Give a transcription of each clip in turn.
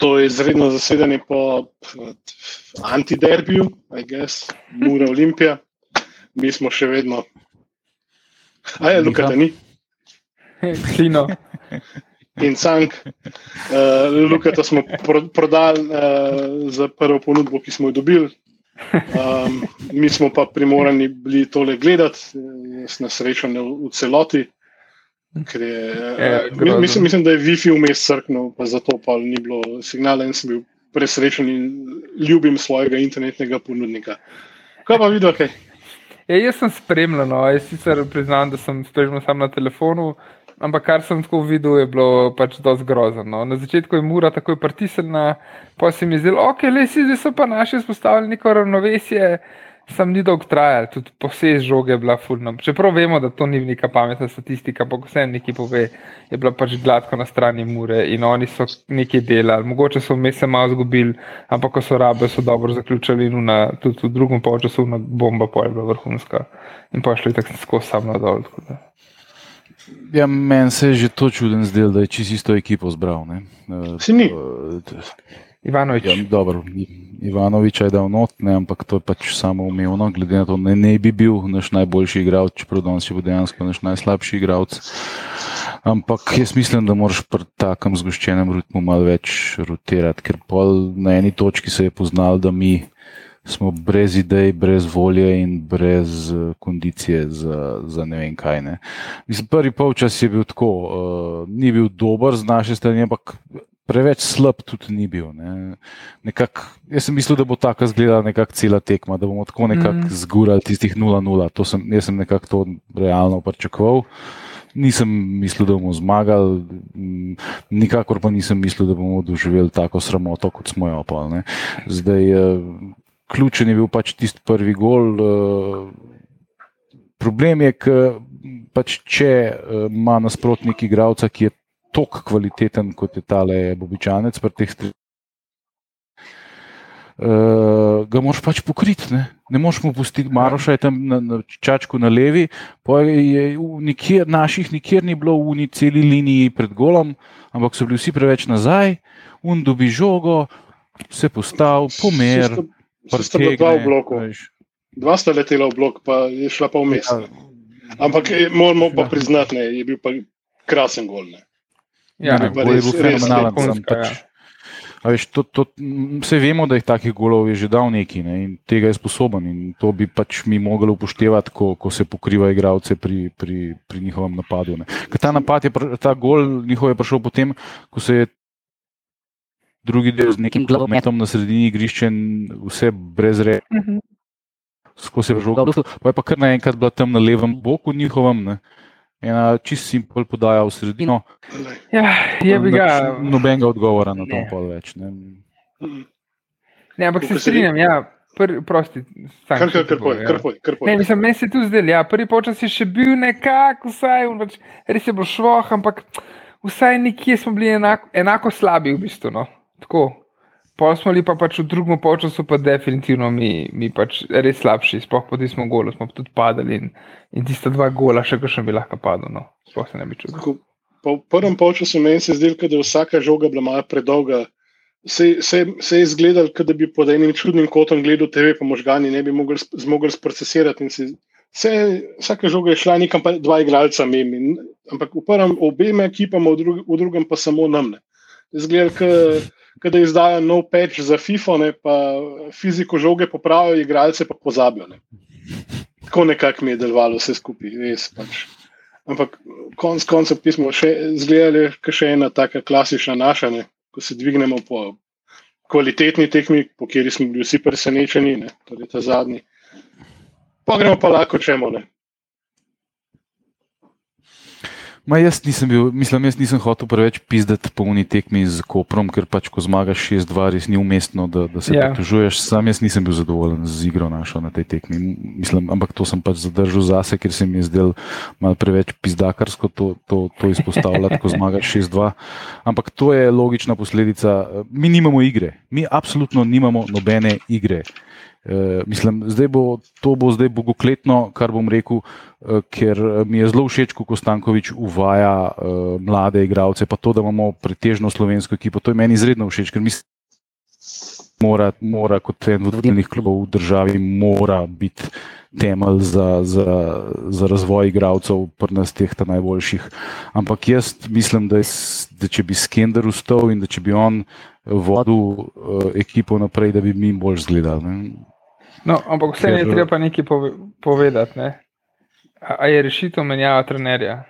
to izredno zasedanje po antiderbiju, I guess, Mura Olimpija. Mi smo še vedno. A je, Luka, da ni. Klino. In Cank, uh, Luka, to smo pro, prodali uh, za prvo ponudbo, ki smo jo dobili. Um, mi smo pa primorani bili tole gledati, jaz na srečo ne v celoti. Ker je, Je, uh, mislim, mislim, da je Wi-Fi vmes crknil, pa zato pa ni bilo signala in sem bil presrečen in ljubim svojega internetnega ponudnika. Kaj pa videl, kaj? Ja, jaz sem spremljal, no. jaz sicer priznam, da sem spremljal samo na telefonu, ampak kar sem tako videl, je bilo pač dosti grozno. No. Na začetku je mura takoj pritisnjena, pa se mi je zdelo, ok, le si zdaj so pa naši vzpostavili neko ravnovesje. Sam ni dolgo trajal, tudi posebej žoge je bila fulno. Čeprav vemo, da to ni neka pametna statistika, ampak vse neki pove, je bila pač gladko na strani Mure in oni so nekaj delali. Mogoče so vmes se malo zgubili, ampak ko so rabe, so dobro zaključili in una, tudi v drugem polčasu na bomba pa je bila vrhunska in pa šli tako skozi samo dol. tako da. Ja, meni se je že to čuden zdel, da je čisto isto ekipo zbral. ne. Eh, Si ni. eh, Ivanovič, Ja, dobro, Ivanoviča je dal not, ne, ampak to je pač samo umevno, glede na to, ne, ne bi bil naš najboljši igralec, čeprav danes je bil dejansko naš najslabši igralec. Ampak jaz mislim, da moraš pri takem zgoščenem ritmu malo več rotirati, ker na eni točki se je poznal, da mi smo brez idej, brez volje in brez eh, kondicije za, za ne vem kaj. Ne. Mislim, prvi polčas je bil tako, uh, ni bil dober z naše strani, ampak preveč slab tudi ni bil. Ne. Nekak, jaz sem mislil, da bo tako izgledala nekako cela tekma, da bomo tako nekako mm. zgurali tistih 0-0. To sem, jaz sem nekako to realno pričakoval. Nisem mislil, da bomo zmagali, mm, nikakor pa nisem mislil, da bomo doživeli tako sramoto, kot smo jo pa. ne. Zdaj, eh, ključen je bil pač tisti prvi gol. eh, Problem je, ker pač če eh, ima nasprotnik igralca, ki je tako kvaliteten kot je tale Bobičanec pri teh stvareh. Uh, ga moraš pač pokriti. Ne, ne moreš mu pustiti, Maroša je tam na, na čačku na levi, je nikjer, naših nikjer ni bilo v uni celi liniji pred golom, ampak so bili vsi preveč nazaj, un dobi žogo, se postav, pomer. Se sta bila dva v bloku. Dva sta letela v blok, pa je šla pa vmes. Ja. Ampak eh, moramo pa Ja. priznati, ne, je bil pa krasen gol. Ne. Ja, Ne, gol je bil fenomenalen. samo pač- ja. A Veš, to, to, vse vemo, da je takih golov je že dal neki ne, in tega je sposoben. In to bi pač mi mogli upoštevati, ko, ko se pokriva igralce pri, pri, pri njihovem napadu. Ne. Ker ta napad, je, ta gol njihov je prišel potem, ko se je drugi del z nekim globometom na sredini igrišča vse brez re, Mhm. skozi žogo. Pa je pa kar naenkrat bila tam na levem boku njihovem. Ne. Ena čist simpel podaja v sredino. Ja, je bi ga. Nobenega odgovora na to pol več. Ne. Ne, ampak se strinjam, ja, prvi, prosti. Sam, Kar, kar, še kar, tako, kar, ja. kar, kar, Ne, mislim, meni se tu zdelo, ja, prvi počas je še bil nekako, vsaj, on pač, res je bil švoh, ampak vsaj nekje smo bili enako, enako slabi, v bistvu. No. Tako. Pol smo bili pa pač v drugem času, pa definitivno mi, mi pač res slabši, sploh po tistem golu smo tudi padali in, in tiste dva gola, še kakšen bi lahko padel. No. Sploh se ne bi. Tako, Po prvem polčasu meni se je zdelo, da je vsaka žoga bila malo predolga. Se, se, se je izgledalo, da bi pod enim čudnim kotom gledal TV, pa možgani ne bi mogli, zmogli sprocesirati. Se, vsaka žoga je šla nekam, pa dva igralca mem. In, ampak v prvem obema ekipama, v, drug, v drugem pa samo nam. Ne. Da izdajo nov peč za FIFO, ne, pa fiziko žoge popravijo, igralce pa pozabijo. Ne. Tako nekako mi je delovalo vse skupaj, res pač. Ampak konc koncev pismo še zgledali, kot še ena taka klasična naša, ne, ko se dvignemo po kvalitetni tekmi, po kateri smo bili vsi presenečeni, ne, torej ta zadnji. Pa gremo pa lahko čemo. Ne. Ma jaz nisem bil, mislim, jaz nisem hotel preveč pizdati po uni tekmi z Koprom, ker pač ko zmagaš 6-2, res ni umestno, da, da se Ja. yeah. pritožuješ. Sam jaz nisem bil zadovoljen z igro našo na tej tekmi. Mislim, ampak to sem pač zadržal zase, ker se mi je zdel malo preveč pizdakarsko to, to, to izpostavljati, ko zmagaš 6-2. Ampak to je logična posledica. Mi nimamo igre, mi absolutno nimamo nobene igre. Uh, mislim, zdaj bo, to bo zdaj bogokletno, kar bom rekel, uh, ker mi je zelo všeč, ko Stankovič uvaja uh, mlade igralce, pa to, da imamo pretežno slovensko ekipo. To je meni izredno všeč, ker mislim, mora, mora kot en vodilnih klubov v državi, mora biti temelj za, za, za razvoj igralcev, prnas teh najboljših. Ampak jaz mislim, da, je, da če bi Skender ustal in da če bi on vodil uh, ekipo naprej, da bi mi bolj zgledali. No, ampak vse je treba nekaj pove, povedati. Ne? A, a je rešitev menjava trenerja?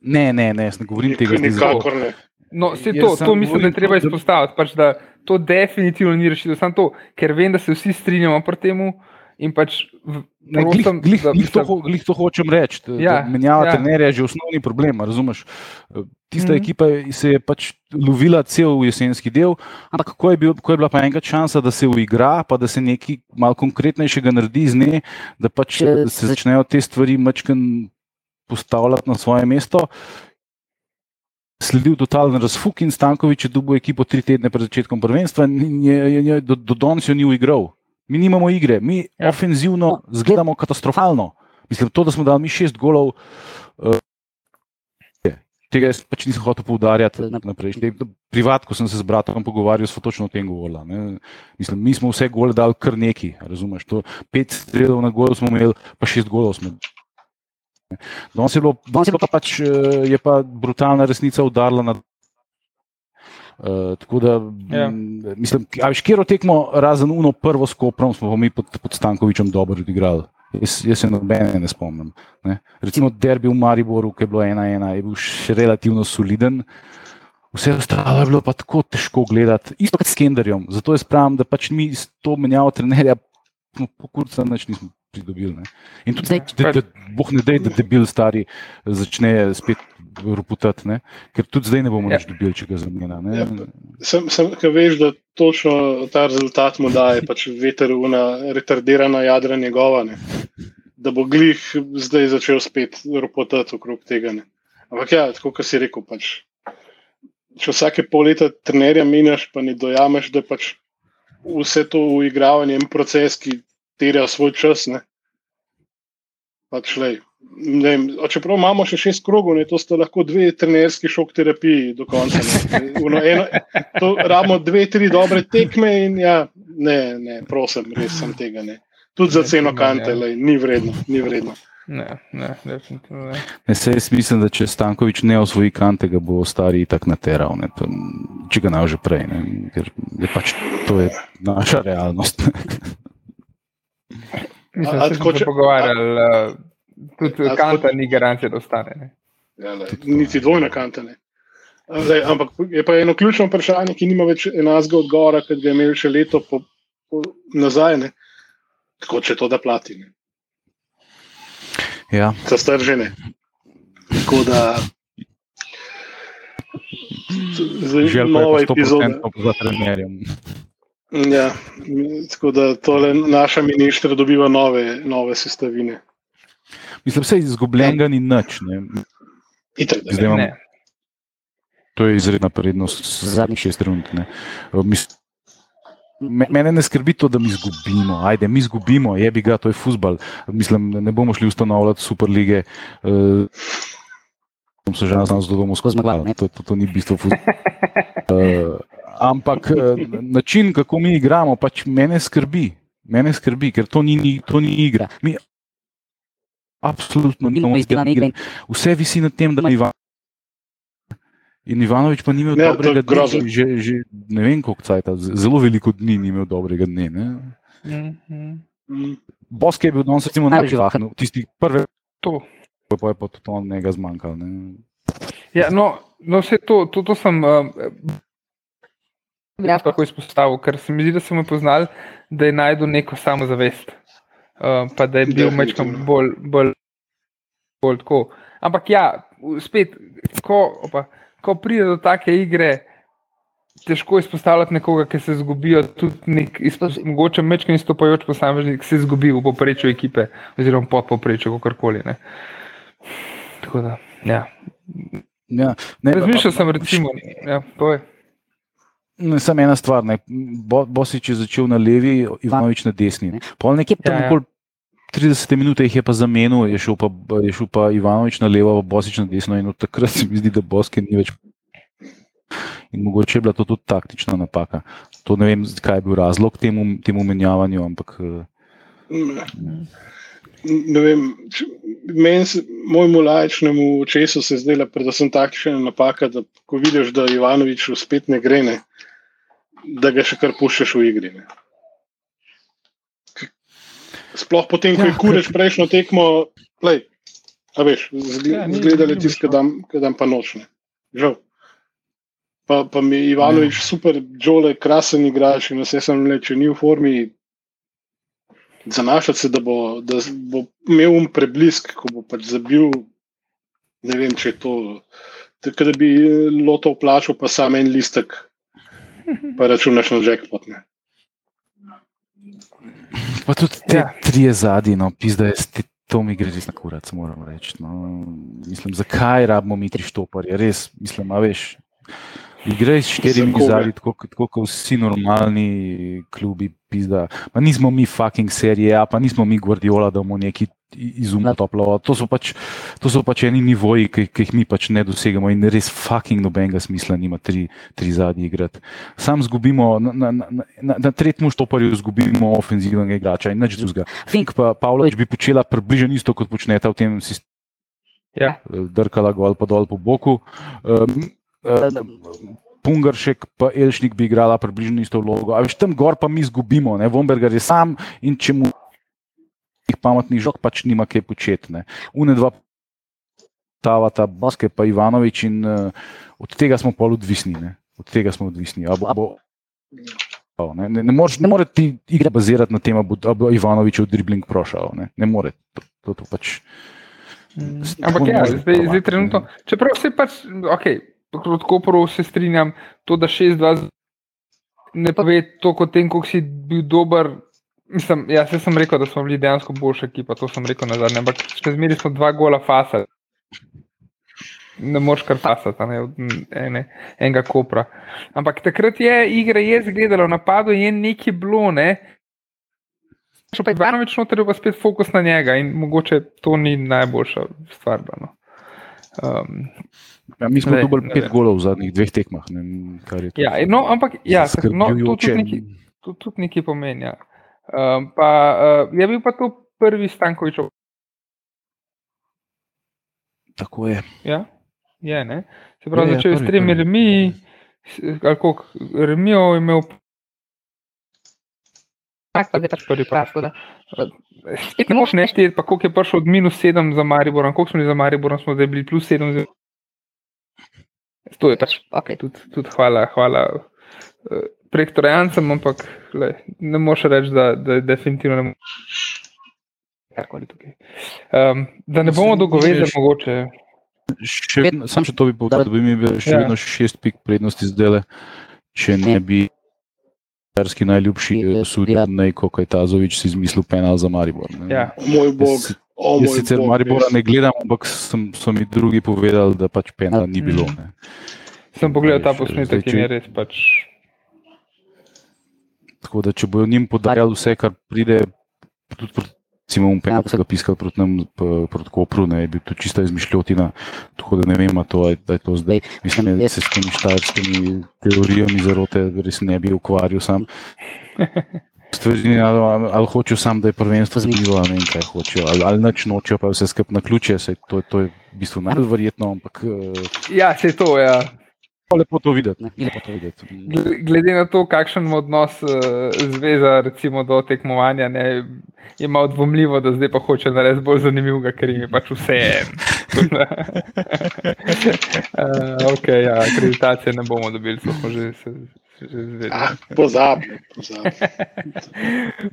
Ne, ne, ne, ne govorim tega, da je to nekako. No, se to, to mislim, da je treba izpostaviti. Pač, da to definitivno ni rešitev. Samo to, ker vem, da se vsi strinjamo pri tem. In pač, prosim, glih, glih, glih, to, glih to hočem reči. Ja, menjava ja. trenerja je že osnovni problem. Razumeš? Tista mm -hmm. ekipa se je pač lovila cel jesenski del, ampak ko je, bil, ko je bila pa enkrat šansa, da se uigra, pa da se nekaj malo konkretnejšega naredi z nje, da pač se začnejo te stvari mačken postavljati na svoje mesto. Sledil totalen razfuk in Stankovič je dubo ekipo tri tedne pred začetkom prvenstva in je, je, je, do, do danes jo ni uigral. Mi nimamo igre, mi ja. ofenzivno zgledamo katastrofalno. Mislim, to, da smo dali mi šest golov, uh, tega jaz pač nisem hotel poudarjati naprej. Privat, ko sem se z bratom pogovarjal, smo točno o tem govorili. Mislim, mi smo vse gole dali kar neki, razumeš? To pet strelov na gol smo imeli, pa šest golov smo. Danes je bilo, danes je bilo pa pač, eh, je pa brutalna resnica udarila na Uh, tako da, ja. mislim, a veš, kjer otekmo, razen uno prvo skoprom, smo mi pod, pod Stankovičem dobro odigrali. Jaz, jaz se nobene ne spomnim. Ne. Recimo derbi v Mariboru, ki je bilo ena ena, je bil še relativno soliden. Vse ostalo je bilo pa tako težko gledati, isto kot s Kenderjem. Zato jaz pravim, da pač mi s to menjavo trenerja po kurcu nič nismo pridobili. Ne. In tudi zdaj, da, da, boh ne dej, da debil stari začne spet roputati, ne? ker tudi zdaj ne bomo ja. več dobili, če ga zamenja. Ja, sem, sem, veš, da točno ta rezultat mu daje, pač veter una, retardirana jadra njegova, ne? da bo glih zdaj začel spet roputati okrog tega. Ne? Ampak ja, tako kot si rekel, pač, če vsake pol leta trenerja menjaš, pa ne dojameš, da pač vse to uigravanje in proces, ki terja svoj čas. Ne? Pač, lej, Vem, čeprav imamo še šest krogov, ne, to sta lahko dve trenerski šok terapiji do konca. Uno, eno, to, ramo dve, tri dobre tekme in ja, ne, ne, prosim, res sem tega ne. Tudi za ceno kante, le, ni vredno. Ni vredno. Ne, ne, definitivno ne. ne se jaz mislim, da če Stankovič ne osvoji kante, ga bo stari tak nateral, ne, to, če ga ne že prej, ne, ker je pač to je naša realnost. Mislim, da smo se pogovarjali. Tudi ja, kanta ni garancija, da ostane. Ja, niti dvojna kanta ne. Zdaj, ampak je pa eno ključno vprašanje, ki nima več enakega odgovora, kot ga je imel še leto po, po nazaj. Ne? Tako če to da plati. Ne? Ja. Za stržene. Tako da. Zdaj, nova epizoda. Za trenerjem. Ja, tako da tole naša ministra dobiva nove, nove sestavine. Mislim, da je izgubljenega ni nič. To je izredna prednost zadnjih šest rund. Mene ne skrbi to, da mi izgubimo. Ajde, mi izgubimo, je bi ga, to je futbal. Mislim, ne bomo šli ustanovljati superlige. Uh, se že nazaj zelo bomo skozi zmagali. To, to, to ni bistvo futbola. Uh, ampak uh, način, kako mi igramo, pač mene skrbi. Mene skrbi, ker to ni, to ni igra. Mi Absolutno, nimamo izdelane igre. Vse visi na tem, da ima Ivan. In Ivanovič pa ni imel ne, dobrega dne, že, že ne vem koliko cajt, zelo veliko dni ni imel dobrega dne. Mm -hmm. Boske je bil danes recimo najbolj živahno, tisti prvi. To. Pa je pa tudi on njega zmanjkal. Ne? Ja, no, no vse to, to, to sem uh, tako izpostavil, ker se mi zdi, da smo poznali, da je najdel neko samozavest. Uh, pa da je bil mečkam bolj, bolj, bolj tako. Ampak ja, spet, ko, opa, ko pride do take igre, težko izpostavljati nekoga, ki se zgubijo, tudi nek, izpost, mogoče mečkam izstopajoč posameznik, ki se zgubi v poprečju ekipe, oziroma pod poprečju, kakorkoli. Ne. Tako da, ja. ja Razmišljal sem, recimo, ja, povej. Samo ena stvar, ne. Bo, Bosič je začel na levi, Ivanovič na desni. Ne. Pol nekje Ja, tam ja. okoli 30 minut jih je pa zamenil, je šel pa, je šel pa Ivanovič na levo, Bosič na desno in od takrat se mi zdi, da Boske ni več. In mogoče je bila to tudi taktična napaka. To ne vem, kaj je bil razlog temu, temu menjavanju, ampak eh, Ne vem, če- meni se, mojemu lajčnemu očesu se je zdela predvsem takšna napaka, da ko vidiš, da Ivanovič spet ne gre, ne, da ga še kar puščaš v igri. Ne. Sploh potem, ko je Ja, kureč prejšnjo tekmo, lej, a veš, Ja, zgledali tisto, kaj dan pa nočne. Žal. Pa, pa mi je Ivanovič super, Džole, krasen igrač in vse sem rekel, če ni v formi, zanašati se, da bo, da bo imel um preblisk, ko bo pač zabil. Ne vem, če je to. Tako da bi loto plačal, pa samo en listek, pa računaš na jackpot. Ne. Pa tudi te Ja. tri zadnji, no, pizda je, sti- to mi gre res na kurac, moram reči. No. Mislim, zakaj rabimo mi tri štoparje, res, mislim, a veš. Igraj s štirimi zadnji, tako, kot- tako kot vsi normalni klubi, pizda. Pa nismo mi fucking serije, a pa nismo mi Guardiola, da bomo neki izumno toplo. To so pač, to so pač eni nivoji, ki, ki jih mi pač ne dosegamo in res fucking nobenega smisla nima tri, tri zadnji igrati. Sam zgubimo, na, na, na, na, na tretjem štoparju zgubimo ofenzivnega igrača in nič drugega. Fink pa Pavlović bi počela približno isto, kot počneta v tem sistemu. Ja. Drkala gol pa dol po boku. Um, um, Pungaršek pa Elšnik bi igrala približno isto vlogo. A veš, tam gor pa mi izgubimo, ne? Vombergar je sam in če mu pametnih žog pač nima kaj početi. ne. Une dva Tavata, Boske pa Ivanovič in uh, od tega smo pol odvisni. Ne? Od tega smo odvisni. A bo, bo, ne, ne, ne, moreš, ne more ti igra bazirati na tem, da bo, a bo Ivanovičev dribling prošal. Ne, ne more. To, to, to pač, Mm. Ampak ja, more zdaj, zdaj trenutno, čeprav se pač, ok, kot Koperu se strinjam, to, da 6-2 ne pove to, kot tem, koliko si bil dober. Mislim, ja, se sem rekel, da smo bili dejansko boljša ekipa, to sem rekel na zadnje, ampak še zmeraj smo dva gola fasa. Ne moreš kar fasati, a ne, od ene, enega kopra. Ampak takrat je igra je zgledala, v napadu je nekaj bilo, ne. Še pa je Ivanovič noter, je pa spet fokus na njega in mogoče to ni najboljša stvar. No. Um, Ja, mi smo dobili pet golov v zadnjih dveh tekmah. Ne, vem, kar je to ja, no, ampak ja, no, to tudi nekaj, to tudi nekaj pomeni. Ja. Um, pa, uh, je bil pa to prvi Stankovičov. Tako je. Ja, je, ne? Se pravi, Je, je, začel je s prvi, tremi prvi. remi, ali koliko remijo je imel. Tak, pa zdaj pač prvi prav. Spet ne moš nešteti, pa koliko je prišel od minus 7 za Maribor, koliko smo bili za Maribor, smo zdaj bili plus 7. Za... To je pač, okay, tudi, tudi hvala, hvala eh, prek trojancem, ampak le, ne moš reči, da, da je definitivno ne moreš. Um, da ne bomo veš- mogoče. Še, vedno- sam še to bi povedal, da bi mi bil še Ja. vedno šest pik prednosti zdaj, če ne bi Perski najljubši eh, sudil, kot je Tazovič si izmislil penal za Maribor. ne. Ja. Moj bog, Jaz, o jaz moj sicer bog. Maribora ne gledam, ampak sem, so mi drugi povedali, da pač penala ni bilo. Mhm. Ne. Sem pogledal ta posnetek in je res pač. Tako da, če bojo njim podarjali vse, kar pride, tudi proti, recimo, um penal, ki so ga piskali proti nam, proti Kopru, ne, je bil to čista izmišljotina. Tako da ne vem, to, je- da je to zdaj. Mislim, da se s temi štajerskimi teorijami zarote res ne bi ukvarjal sam. Stvari, ali, ali hočejo sam, da je prvenstvo ali ne vem, kaj hočejo, ali, ali nič nočejo, pa je vse skupaj na ključe, saj to, to je v bistvu najbolj verjetno, ampak uh, Ja, se je to, ja. Lepo to videti. Ne, lepo to videti. Gl- Glede na to, kakšen ima odnos uh, zveza recimo, do tekmovanja, ne, je malo dvomljivo, da zdaj pa hoče narediti bolj zanimivega, ker jim je pač vse en. uh, ok, ja, akreditacije ne bomo dobili, to smo že, se. Ah, Pozabi, pozabi.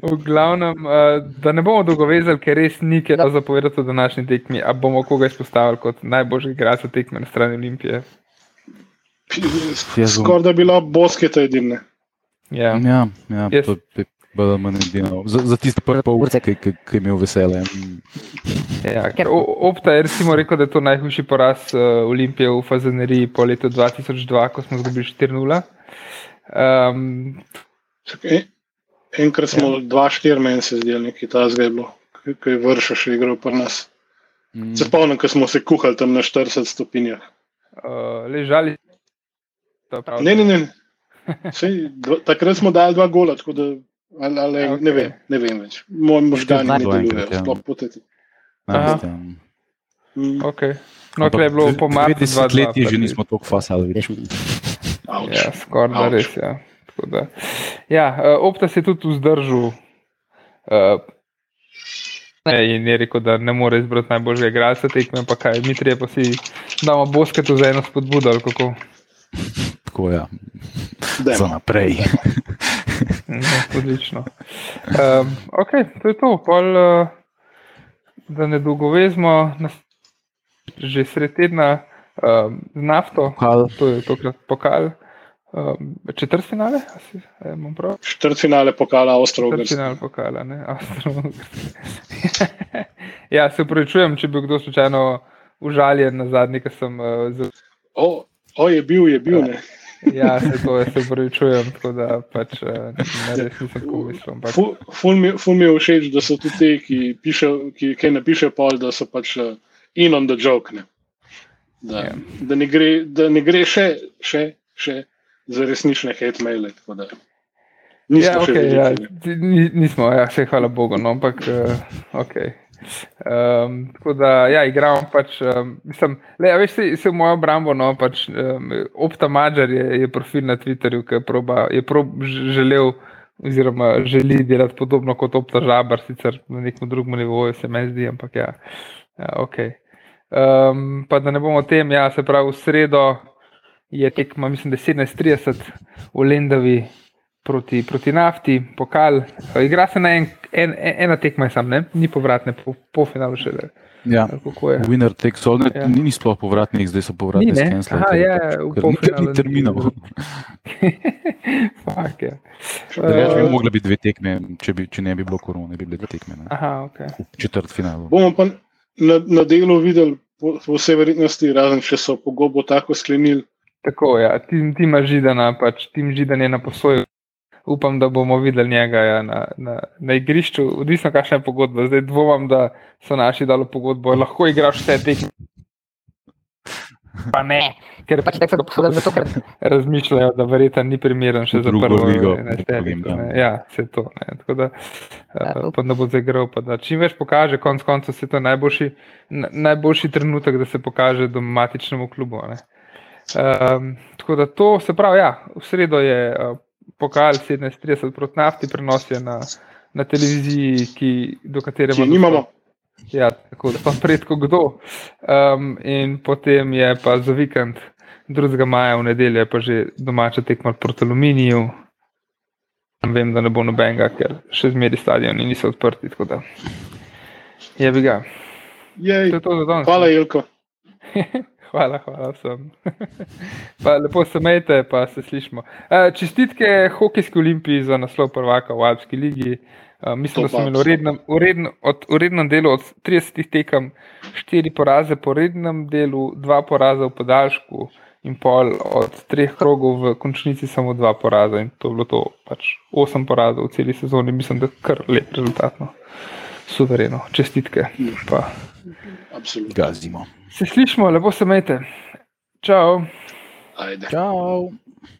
V glavnem, uh, da ne bomo dolgovezali, ker res ni kaj za povedati o današnji tekmi, a bomo koga izpostavili kot najboljši igralca tekme na strani Olimpije. Skoraj da bi bila bosketa edina. Ja. Ja, ja Jaz- to je bilo manj edino. Za, za tiste prve pol ure, ki, ki, ki je imel veselje. Ja, Opta je recimo rekel, da je to najhujši poraz uh, Olimpije v Fazaneriji po letu 2002, ko smo izgubili 4-0. Um, Čakaj, enkrat smo ja. dva, štiri meni se zdelo, nekaj ta zgledlo, ki je vršil še igro pri nas. Mm. Se spomnim, ko smo se kuhali tam na 40 stopinjah. uh, ležali. Ne, ne, ne. Sej, dva, takrat smo dali dva gola, tako da ali, ali, Ja, okay. okej. ne, vem, ne vem več. Moj možgani ne delujejo, ja. sploh poteti. Veste, Mm, Okay. No, tukaj je bilo po Martu 20 let že nismo tako fasali več. Ja, skoraj res. Ja. Tako Da, ja, uh, Opta se je tudi vzdržal. Uh, in je rekel, da ne more izbrati najboljšega igralca tekme, pa kaj, mi treba pa si damo bosketu za eno spodbudo. ali kako. Tako ja, Dajmo. za naprej. Mhm, Odlično. Um, ok, to je to. Pol, uh, da ne dolgovezmo, že sred tedna um, z nafto, Pokal. to je tokrat pokal. Um, četrt finale, a si, a imam prav? Četrtfinale pokala Avstralije. Četrtfinale pokala, ne, ja, se upravičujem, če bi kdo slučajno užaljen na zadnji, ker sem uh, z... O, o, je bil, je bil. Ne. Ja, se to se upravičujem, tako da pač uh, ne res nisem tako mislil. Ampak... Ful, ful, mi, ful mi je všeč, da so tudi ti, ki, piše, ki kaj napiše pol, da so pač uh, in on the joke. Ne. Da, Ja. da, ne gre, da ne gre še, še, še za resnične hate maile. tako da Nismo Ja, okay, ja, ti- ni- nismo, ja, še hvala Bogu. No, ampak, uh, okay. Um, tako da, ja, igramo pač. Um, mislim, le, veš, se, se v mojo obrambo, no, pač um, Opta Mađar je, je profil na Twitterju, ki je, proba, je prob, želel. Oziroma, želi delati podobno kot Opta Žabar, sicer na nekem drugem nivoju, se mi zdi, ampak ja, ja ok. Um, pa da ne bomo o tem, ja, se pravi, v sredo je tekma, mislim, da je 17:30 v Lendavi proti, proti nafti, pokal. Igra se na en, en, en, ena tekma, je sam, ne? ni povratne, po, po finalu še le. Ja. Kako je? Winner takes all, ne, Ja. ni, ni sploh povratnik, zdaj so povratni ker- ja, polfinalu Ni terminov. Fuck, ja. Drugače bi Uh, mogla biti dve tekme, če, bi, če ne bi bilo korone, bi bile dve tekme. Ne? Aha, ok. Četrt finalu. Bomo pa na, na delu videli, po, po vsej verjetnosti, razen če so pogodbo tako sklenili. Tako, ja, tim, tima židana, pač tim židan je na posoju. Upam, da bomo videli njega ja, na, na, na igrišču, odvisno kakšna je pogodba. Zdaj dvomam, da so naši dali pogodbo, lahko igraš vse tekme. Pa ne, ker pač tako so zato, ker razmišljajo, da verjetno ni primeren še za prvo ligo, ja. ne. Ja, vse to. Ne. Tako da, uh, upam, da bo zaigral, pa da čim več pokaže, konc koncev se to najboljši, na- najboljši trenutek, da se pokaže domatičnemu klubu. a Ne. Um, tako da to se pravi, ja, v sredo je uh, pokal 17:30 proti nafti, prenos je na, na televiziji, ki, do katere Ki ima nimamo. dostop. Ja, tako da pa redko kdo. Um, in potem je pa za vikend 2. maja v nedeljo pa že domača tekma proti aluminiju. Vem, da ne bo nobenega, ker še zmeri stadioni niso odprti. tako da Je bi ga. Jej, To je to za danes. hvala, Jelko. Hvala, hvala vsem. pa lepo se majte, pa se slišmo. Uh, čestitke Hokejski olimpiji za naslov prvaka v Alpski ligi. Uh, mislim, da To smo pa imeli v rednem, v rednem, od, v rednem delu od 30 tekem 4 poraze po rednem delu, 2 poraza v podaljšku in pol od 3 krogov v končnici samo 2 poraza. In to je bilo to, pač 8 porazov v celi sezoni, mislim, da kar lep rezultat. No. Suvereno, čestitke. Pa. Absolutno. Gazimo. Se slišmo, lepo se majte. Čau. Ajde. Čau.